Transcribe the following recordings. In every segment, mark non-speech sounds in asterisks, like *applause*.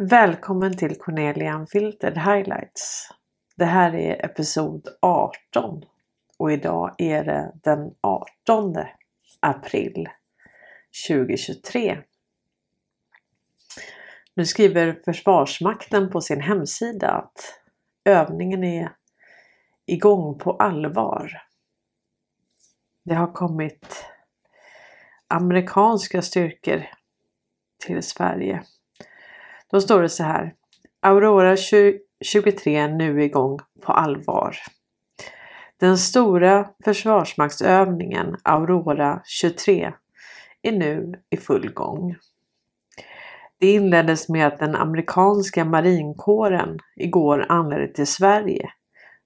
Välkommen till Cornelia Unfiltered Highlights. Det här är episod 18 och idag är det den 18 april 2023. Nu skriver Försvarsmakten på sin hemsida att övningen är igång på allvar. Det har kommit amerikanska styrkor till Sverige. Då står det så här. Aurora 23 nu igång på allvar. Den stora försvarsmaktsövningen Aurora 23 är nu i full gång. Det inleddes med att den amerikanska marinkåren igår anlände till Sverige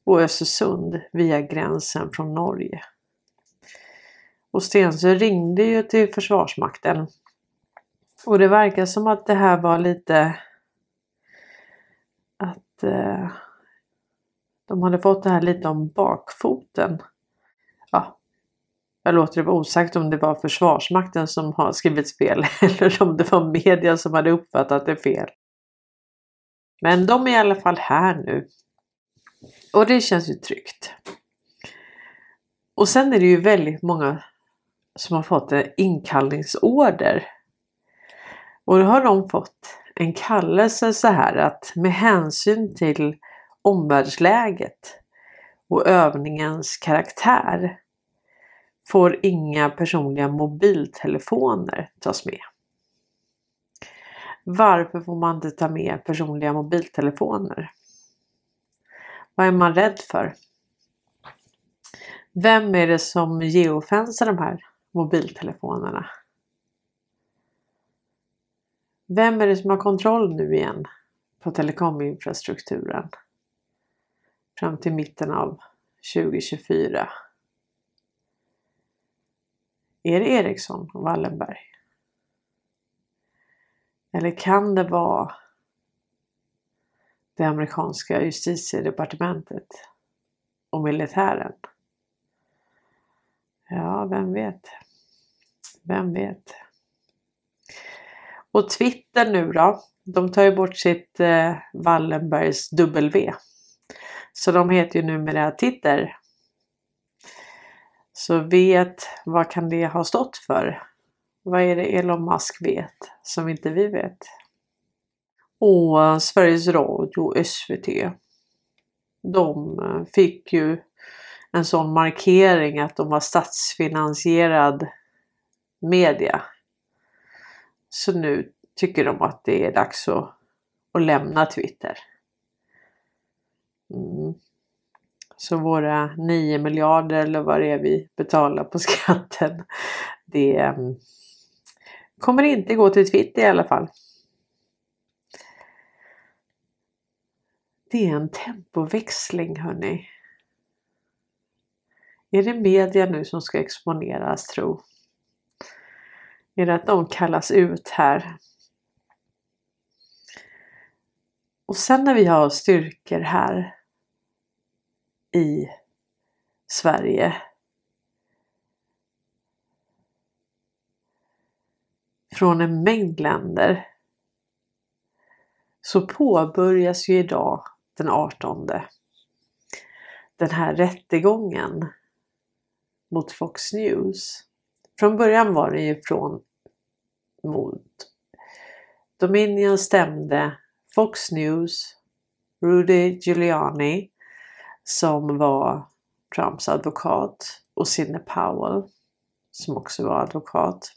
och Östersund via gränsen från Norge. Och Stensö ringde ju till Försvarsmakten och det verkar som att det här var lite att eh, de hade fått det här lite om bakfoten. Ja, jag låter det vara osagt om det var Försvarsmakten som har skrivit fel *laughs* eller om det var media som hade uppfattat det fel. Men de är i alla fall här nu. Och det känns ju tryggt. Och sen är det ju väldigt många som har fått en inkallningsorder. Och då har de fått en kallelse så här att med hänsyn till omvärldsläget och övningens karaktär får inga personliga mobiltelefoner tas med. Varför får man inte ta med personliga mobiltelefoner? Vad är man rädd för? Vem är det som geofensar de här mobiltelefonerna? Vem är det som har kontroll nu igen på telekominfrastrukturen? Fram till mitten av 2024. Är det Ericsson och Wallenberg? Eller kan det vara det amerikanska justitiedepartementet och militären? Ja, vem vet? Vem vet? Och Twitter nu då? De tar ju bort sitt eh, Wallenbergs W. Så de heter ju numera Titter. Så vet, vad kan det ha stått för? Vad är det Elon Musk vet som inte vi vet? Och Sveriges Radio, SVT. De eh, fick ju en sån markering att de var statsfinansierad media. Så nu tycker de att det är dags att, att lämna Twitter. Mm. Så våra 9 miljarder eller vad det är vi betalar på skatten. Det mm, kommer inte gå till Twitter i alla fall. Det är en tempoväxling hörni. Är det media nu som ska exponeras tro? Är det att de kallas ut här? Och sen när vi har styrkor här i Sverige från en mängd länder så påbörjas ju idag den 18 den här rättegången mot Fox News. Från början var det ju från mot Dominion stämde Fox News, Rudy Giuliani som var Trumps advokat och Sidney Powell som också var advokat.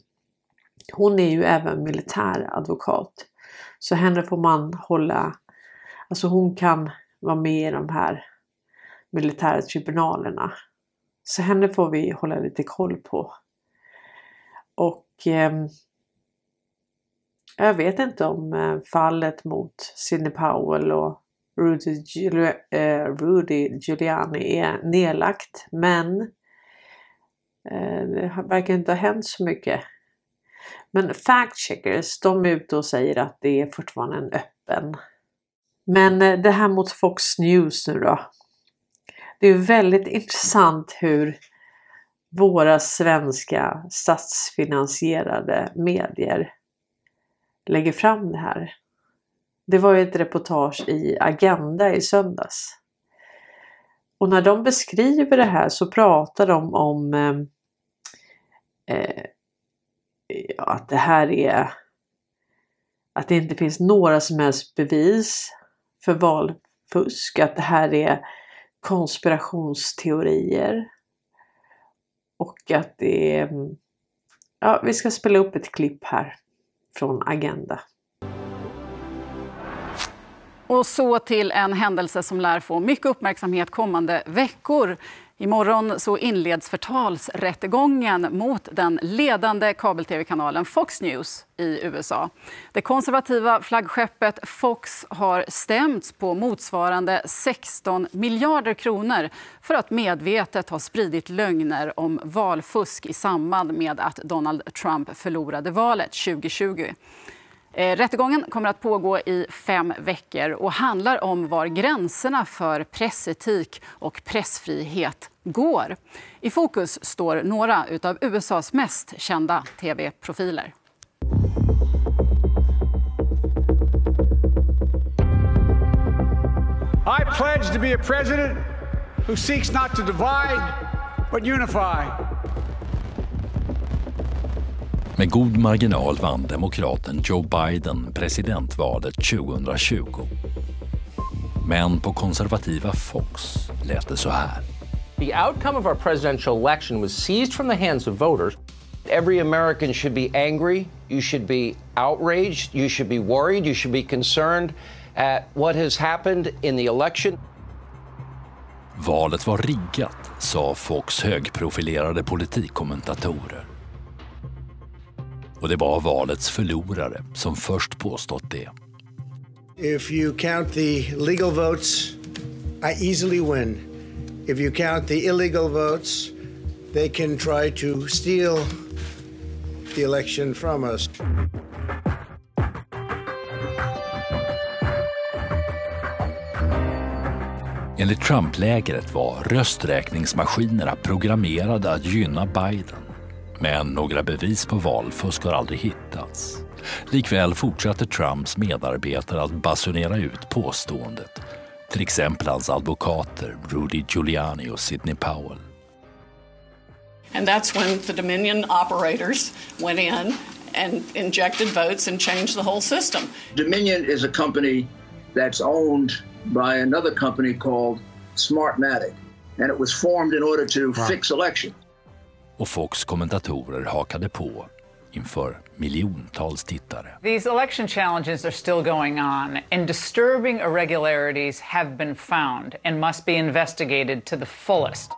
Hon är ju även militäradvokat så henne får man hålla, alltså hon kan vara med i de här militära tribunalerna. Så henne får vi hålla lite koll på. Och eh, jag vet inte om eh, fallet mot Sidney Powell och Rudy, Giul eh, Rudy Giuliani är nedlagt men eh, det verkar inte ha hänt så mycket. Men fact checkers de är ute och säger att det är fortfarande en öppen. Men eh, det här mot Fox News nu då. Det är väldigt intressant hur våra svenska statsfinansierade medier lägger fram det här. Det var ett reportage i Agenda i söndags. Och när de beskriver det här så pratar de om eh, eh, att det här är att det inte finns några som helst bevis för valfusk, att det här är konspirationsteorier och att det är... Mm, ja, vi ska spela upp ett klipp här från Agenda. Och så till en händelse som lär få mycket uppmärksamhet kommande veckor. Imorgon så inleds förtalsrättegången mot den ledande kabel-tv-kanalen Fox News i USA. Det konservativa flaggskeppet Fox har stämts på motsvarande 16 miljarder kronor för att medvetet ha spridit lögner om valfusk i samband med att Donald Trump förlorade valet 2020. Eh, rättegången kommer att pågå i fem veckor och handlar om var gränserna för pressetik och pressfrihet går. I fokus står några av USAs mest kända tv-profiler. I pledge to be a president who seeks not to divide but unify. Med god marginal vann demokraten Joe Biden presidentvalet 2020. Men på konservativa Fox lät det så här. The outcome of our presidential election was seized from the hands of voters. Every American should be angry, you should be outraged, you should be worried, you should be concerned at what has happened in the election. Valet var riggat, sa Fox högprofilerade politikkommentatorer. Och det var valets förlorare som först påstått det. If you count the legal votes, I easily win. If you count the illegal votes, they can try to steal the election from us. Enligt Trump-lägret var rösträkningsmaskinerna programmerade att gynna Biden. Men några bevis på valfusk har aldrig hittats. Likväl fortsatte Trumps medarbetare att basunera ut påståendet. Till exempel hans advokater Rudy Giuliani och Sidney Powell. And that's when the Dominion operators went in and injected votes and changed the whole system. Dominion is a company that's owned by another company called Smartmatic. And it was formed in order to fix election. Och Fox kommentatorer hakade på inför miljontals tittare. These election challenges are still going on, and disturbing irregularities have been found and must be investigated to the fullest.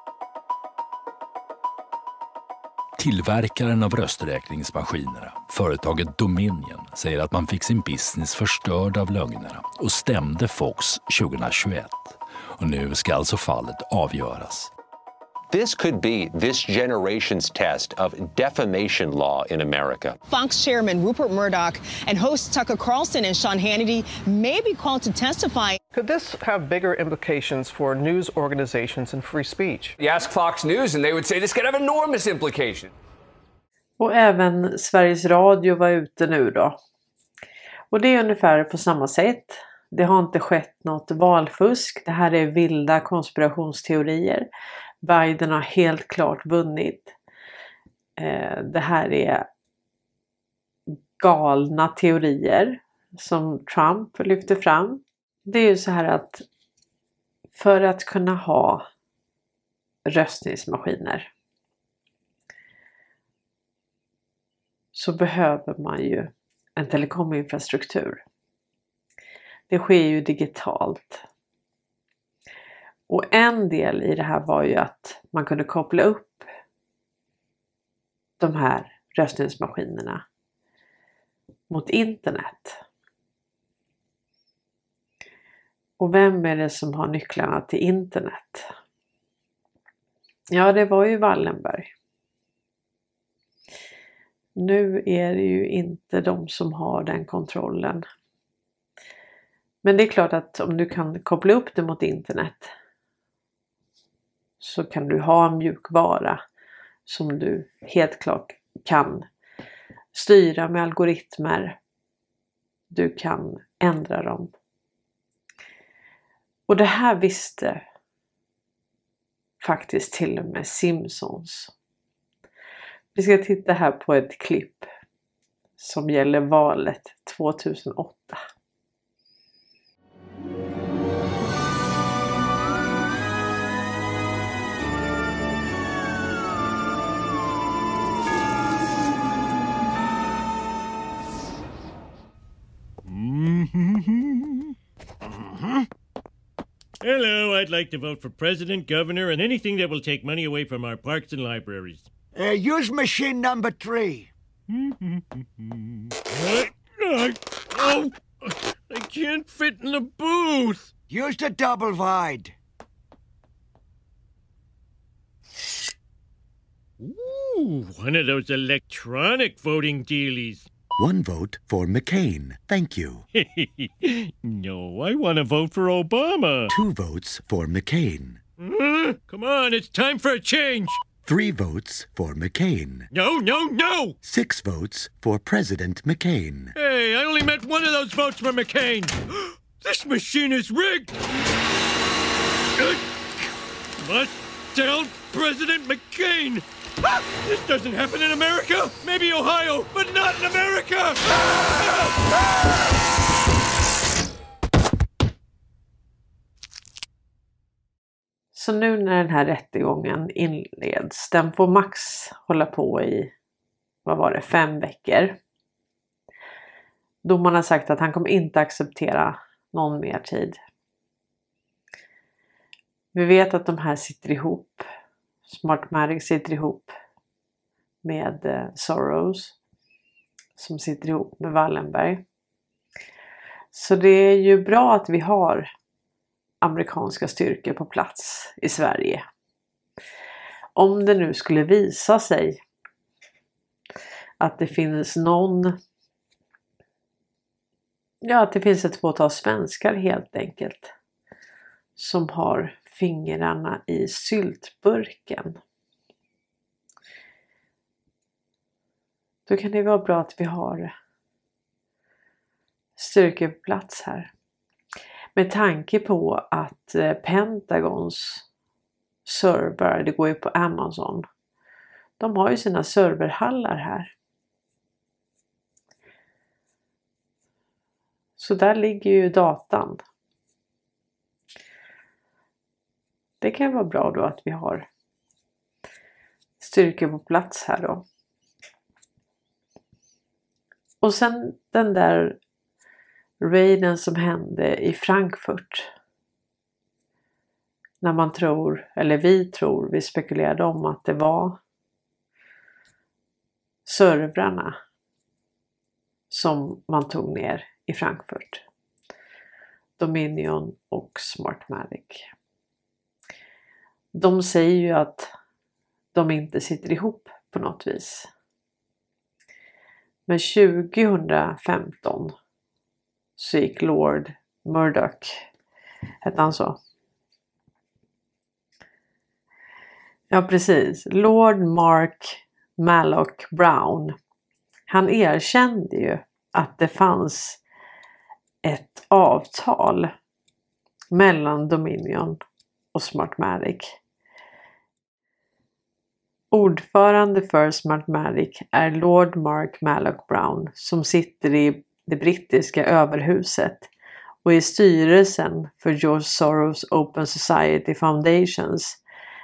Tillverkaren av rösträkningsmaskinerna, företaget Dominion, säger att man fick sin business förstörd av lögnerna och stämde Fox 2021. Och nu ska alltså fallet avgöras. This could be this generation's test of defamation law in America. Fox chairman Rupert Murdoch and hosts Tucker Carlson and Sean Hannity may be called to testify. Could this have bigger implications for news organizations and free speech? You ask Fox News and they would say this could have enormous implications. Och även Sveriges Radio var ute nu då. Och det är ungefär på samma sätt. Det har inte skett något valfusk. Det här är vilda konspirationsteorier. Biden har helt klart vunnit. Eh, det här är galna teorier som Trump lyfter fram. Det är ju så här att för att kunna ha röstningsmaskiner så behöver man ju en telekominfrastruktur. Det sker ju digitalt. Och en del i det här var ju att man kunde koppla upp de här röstningsmaskinerna mot internet. Och vem är det som har nycklarna till internet? Ja, det var ju Wallenberg. Nu är det ju inte de som har den kontrollen. Men det är klart att om du kan koppla upp det mot internet så kan du ha en mjukvara som du helt klart kan styra med algoritmer. Du kan ändra dem. Och det här visste faktiskt till och med Simpsons. Vi ska titta här på ett klipp som gäller valet 2008. Hello, I'd like to vote for president, governor, and anything that will take money away from our parks and libraries. Uh, use machine number three. What? *laughs* Oh, I can't fit in the booth. Use the double wide. Ooh, one of those electronic voting dealies. One vote for McCain. Thank you. *laughs* no, I want to vote for Obama. Two votes for McCain. Uh, come on, it's time for a change. Three votes for McCain. No, no, no! Six votes for President McCain. Hey, I only meant one of those votes for McCain. *gasps* this machine is rigged. Must tell President McCain. Ah, this doesn't happen in America. Maybe Ohio, but not in America. Så nu när den här rättegången inleds, den får max hålla på i, vad var det, fem veckor. Domaren har sagt att han kommer inte acceptera någon mer tid. Vi vet att de här sitter ihop. Smartmatic sitter ihop med eh, Soros som sitter ihop med Wallenberg. Så det är ju bra att vi har amerikanska styrkor på plats i Sverige. Om det nu skulle visa sig att det finns någon Ja, att det finns ett fåtal svenskar helt enkelt som har fingrarna i syltburken. Då kan det vara bra att vi har styrkeplats här. Med tanke på att eh, Pentagons servrar, det går ju på Amazon. De har ju sina serverhallar här. Så där ligger ju datan. Det kan vara bra då att vi har styrkor på plats här då. Och sen den där raiden som hände i Frankfurt. När man tror, eller vi tror, vi spekulerade om att det var servrarna som man tog ner i Frankfurt. Dominion och Smartmatic. De säger ju att de inte sitter ihop på något vis. Men 2015 så gick Lord Murdoch, hette han så? Ja precis, Lord Mark Mallock Brown. Han erkände ju att det fanns ett avtal mellan Dominion och Smartmatic. Ordförande för Smartmatic är Lord Mark Mallock Brown som sitter i det brittiska överhuset och i styrelsen för George Soros Open Society Foundations.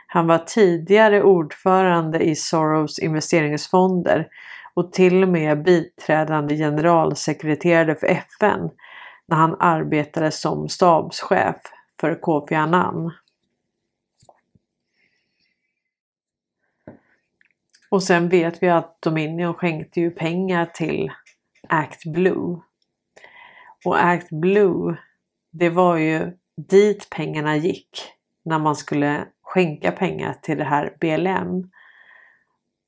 Han var tidigare ordförande i Soros investeringsfonder och till och med biträdande generalsekreterare för FN när han arbetade som stabschef för Kofi Annan. Och sen vet vi att Dominion skänkte ju pengar till Act Blue. Och Act Blue, det var ju dit pengarna gick när man skulle skänka pengar till det här BLM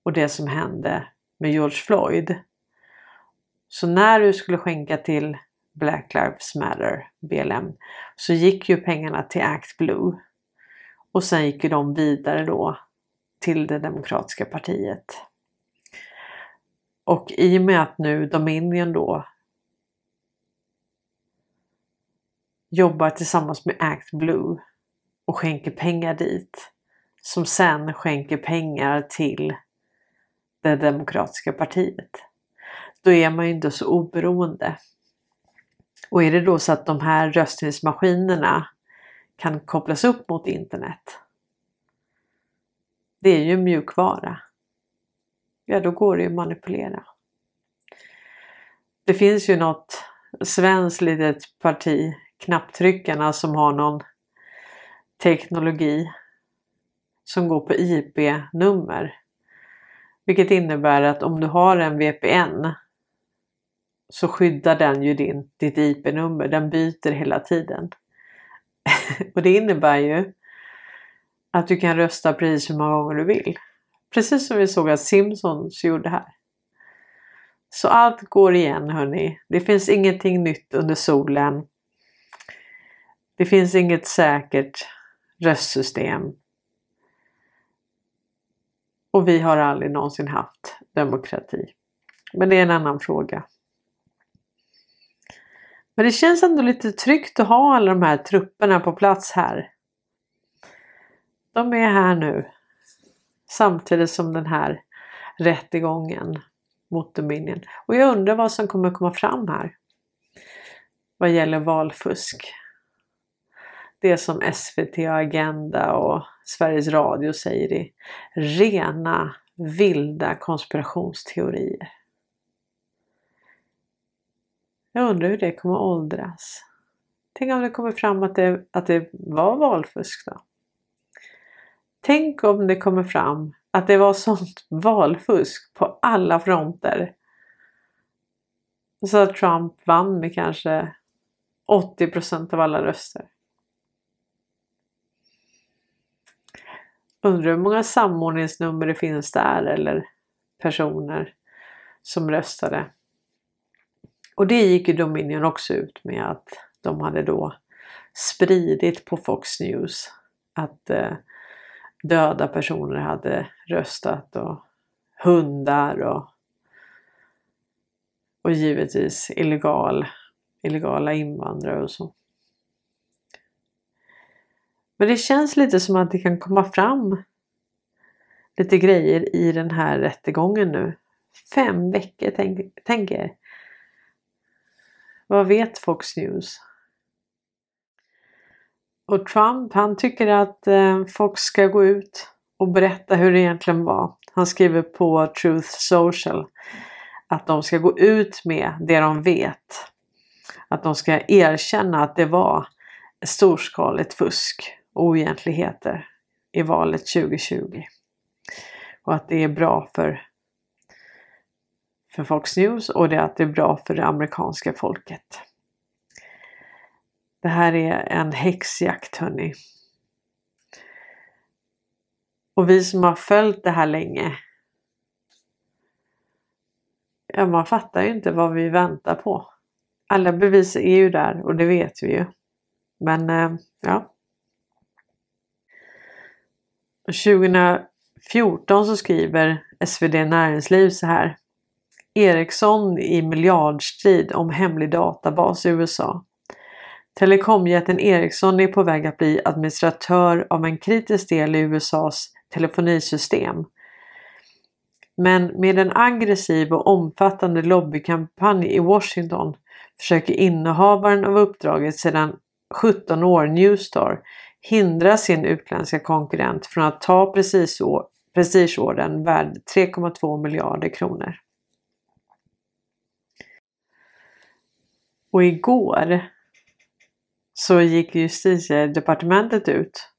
och det som hände med George Floyd. Så när du skulle skänka till Black Lives Matter, BLM, så gick ju pengarna till Act Blue. Och sen gick ju de vidare då till det demokratiska partiet. Och i och med att nu Dominion då jobbar tillsammans med Act Blue och skänker pengar dit. Som sen skänker pengar till det demokratiska partiet. Då är man ju inte så oberoende. Och är det då så att de här röstningsmaskinerna kan kopplas upp mot internet. Det är ju mjukvara. Ja, då går det ju att manipulera. Det finns ju något svenskt litet parti, knapptryckarna, som har någon teknologi som går på IP-nummer. Vilket innebär att om du har en VPN så skyddar den ju din, ditt IP-nummer. Den byter hela tiden. *laughs* och det innebär ju att du kan rösta precis hur många gånger du vill. Precis som vi såg att Simpsons gjorde här. Så allt går igen hörni. Det finns ingenting nytt under solen. Det finns inget säkert röstsystem. Och vi har aldrig någonsin haft demokrati. Men det är en annan fråga. Men det känns ändå lite tryggt att ha alla de här trupperna på plats här. De är här nu. Samtidigt som den här rättegången mot Dominion. Och jag undrar vad som kommer komma fram här. Vad gäller valfusk. Det som SVT och Agenda och Sveriges Radio säger i rena vilda konspirationsteorier. Jag undrar hur det kommer åldras. Tänk om det kommer fram att det, att det var valfusk då? Tänk om det kommer fram att det var sånt valfusk på alla fronter. Så att Trump vann med kanske 80% av alla röster. Undrar hur många samordningsnummer det finns där eller personer som röstade. Och det gick ju Dominion också ut med att de hade då spridit på Fox News att eh, döda personer hade röstat och hundar och, och givetvis illegal, illegala invandrare och så. Men det känns lite som att det kan komma fram lite grejer i den här rättegången nu. Fem veckor, tänker tänk er. Vad vet Fox News? Och Trump han tycker att eh, folk ska gå ut och berätta hur det egentligen var. Han skriver på Truth Social att de ska gå ut med det de vet. Att de ska erkänna att det var storskaligt fusk och oegentligheter i valet 2020. Och att det är bra för, för Fox News och det att det är bra för det amerikanska folket. Det här är en häxjakt hörni. Och vi som har följt det här länge. Ja, man fattar ju inte vad vi väntar på. Alla bevis är ju där och det vet vi ju. Men eh, ja. 2014 så skriver SvD Näringsliv så här. Ericsson i miljardstrid om hemlig databas i USA. Telekomjätten Ericsson är på väg att bli administratör av en kritisk del i USAs telefonisystem. Men med en aggressiv och omfattande lobbykampanj i Washington försöker innehavaren av uppdraget sedan 17 år, Newstar, hindra sin utländska konkurrent från att ta prestigeorden värd 3,2 miljarder kronor. Och igår så gick justitiedepartementet ut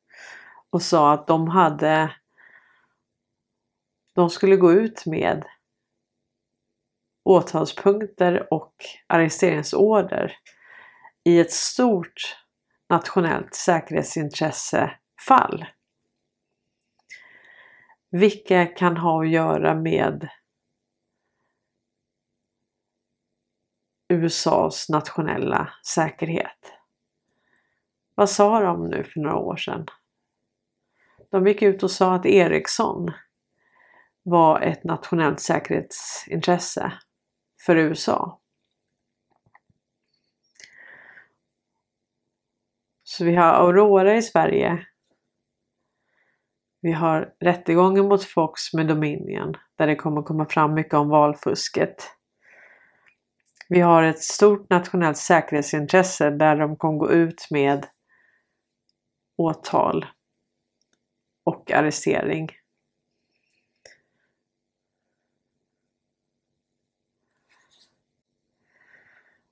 och sa att de hade de skulle gå ut med åtalspunkter och arresteringsorder i ett stort nationellt säkerhetsintressefall. Vilka kan ha att göra med USAs nationella säkerhet. Vad sa de nu för några år sedan? De gick ut och sa att Ericsson var ett nationellt säkerhetsintresse för USA. Så vi har Aurora i Sverige. Vi har rättegången mot Fox med Dominion där det kommer komma fram mycket om valfusket. Vi har ett stort nationellt säkerhetsintresse där de kommer gå ut med åtal och arrestering.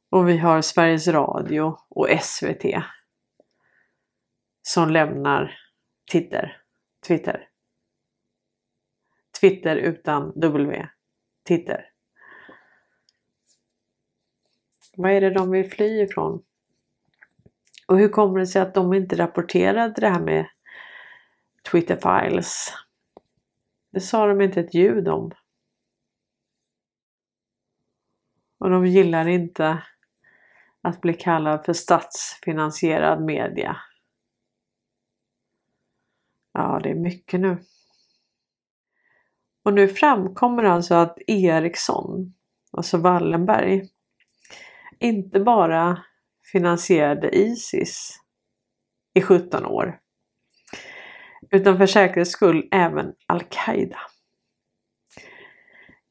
Och vi har Sveriges Radio och SVT som lämnar Twitter. Twitter. Twitter utan W. Twitter. Vad är det de vill fly ifrån? Och hur kommer det sig att de inte rapporterade det här med Twitter files? Det sa de inte ett ljud om. Och de gillar inte att bli kallad för statsfinansierad media. Ja, det är mycket nu. Och nu framkommer alltså att Ericsson, alltså Wallenberg, inte bara finansierade Isis i 17 år utan för säkerhets skull även Al-Qaida.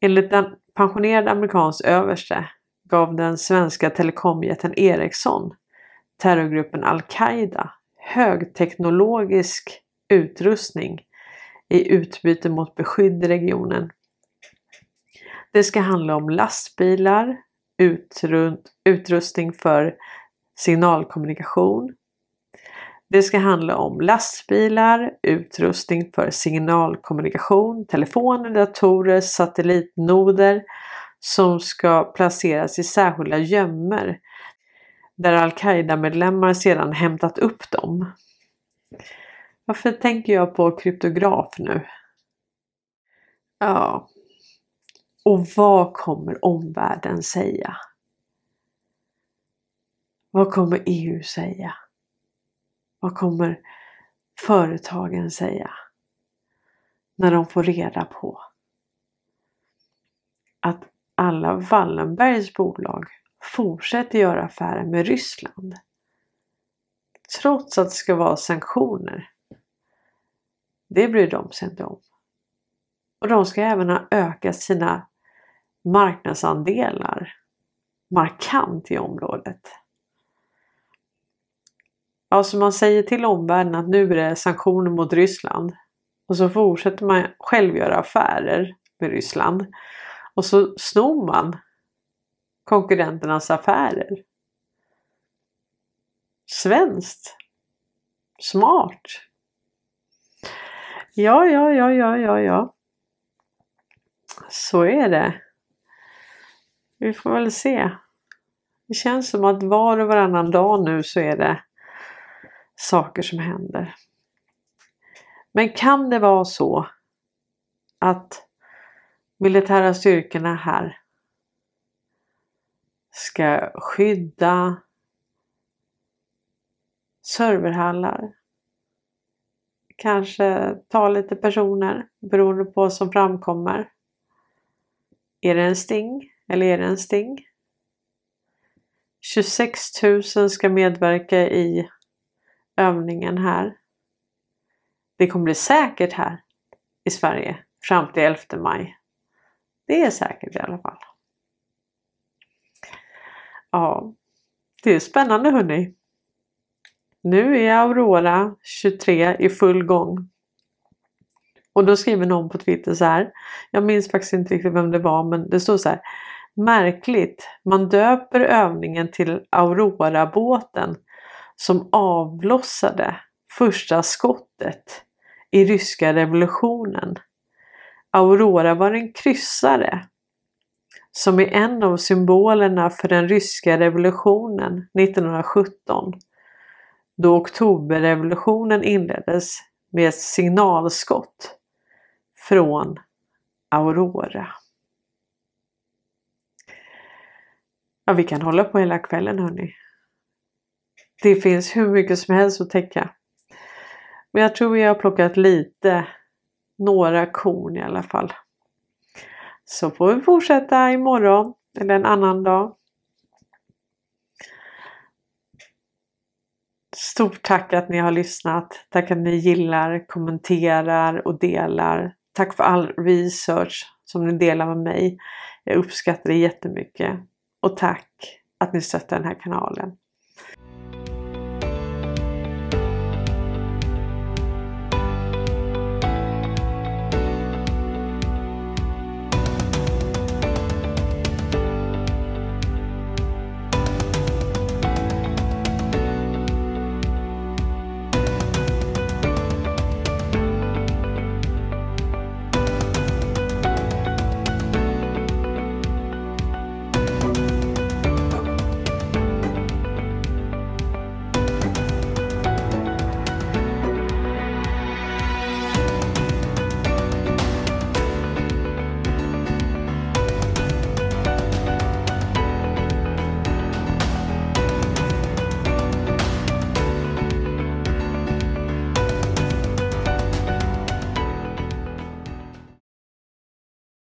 Enligt en pensionerad amerikansk överste gav den svenska telekomjätten Ericsson terrorgruppen Al-Qaida högteknologisk utrustning i utbyte mot beskydd i regionen. Det ska handla om lastbilar, utrustning för signalkommunikation. Det ska handla om lastbilar, utrustning för signalkommunikation, telefoner, datorer, satellitnoder som ska placeras i särskilda gömmer där Al-Qaida-medlemmar sedan hämtat upp dem. Varför tänker jag på kryptograf nu? Ja. Och vad kommer omvärlden säga? Vad kommer EU säga? Vad kommer företagen säga? När de får reda på att alla Wallenbergs bolag fortsätter göra affärer med Ryssland. Trots att det ska vara sanktioner. Det bryr de sig inte om. Och de ska även ha ökat sina marknadsandelar markant i området. Ja, så man säger till omvärlden att nu är det sanktioner mot Ryssland och så fortsätter man själv göra affärer med Ryssland och så snor man konkurrenternas affärer. Svenskt. Smart. Ja, ja, ja, ja, ja, ja. Så är det. Vi får väl se. Det känns som att var och varannan dag nu så är det saker som händer. Men kan det vara så att militära styrkorna här ska skydda serverhallar. Kanske ta lite personer beroende på vad som framkommer. Är det en sting eller är det en sting? 26 000 ska medverka i övningen här. Det kommer bli säkert här i Sverige fram till 11 maj. Det är säkert i alla fall. Ja, det är spännande hörni. Nu är Aurora 23 i full gång. Och då skriver någon på Twitter så här. Jag minns faktiskt inte riktigt vem det var men det står så här. Märkligt, man döper övningen till Aurora-båten som avlossade första skottet i ryska revolutionen. Aurora var en kryssare som är en av symbolerna för den ryska revolutionen 1917 då oktoberrevolutionen inleddes med ett signalskott från Aurora. Ja, vi kan hålla på hela kvällen hörni. Det finns hur mycket som helst att täcka. Men jag tror vi har plockat lite, några korn i alla fall. Så får vi fortsätta imorgon eller en annan dag. Stort tack att ni har lyssnat. Tack att ni gillar, kommenterar och delar. Tack för all research som ni delar med mig. Jag uppskattar det jättemycket. Och tack att ni stöttar den här kanalen.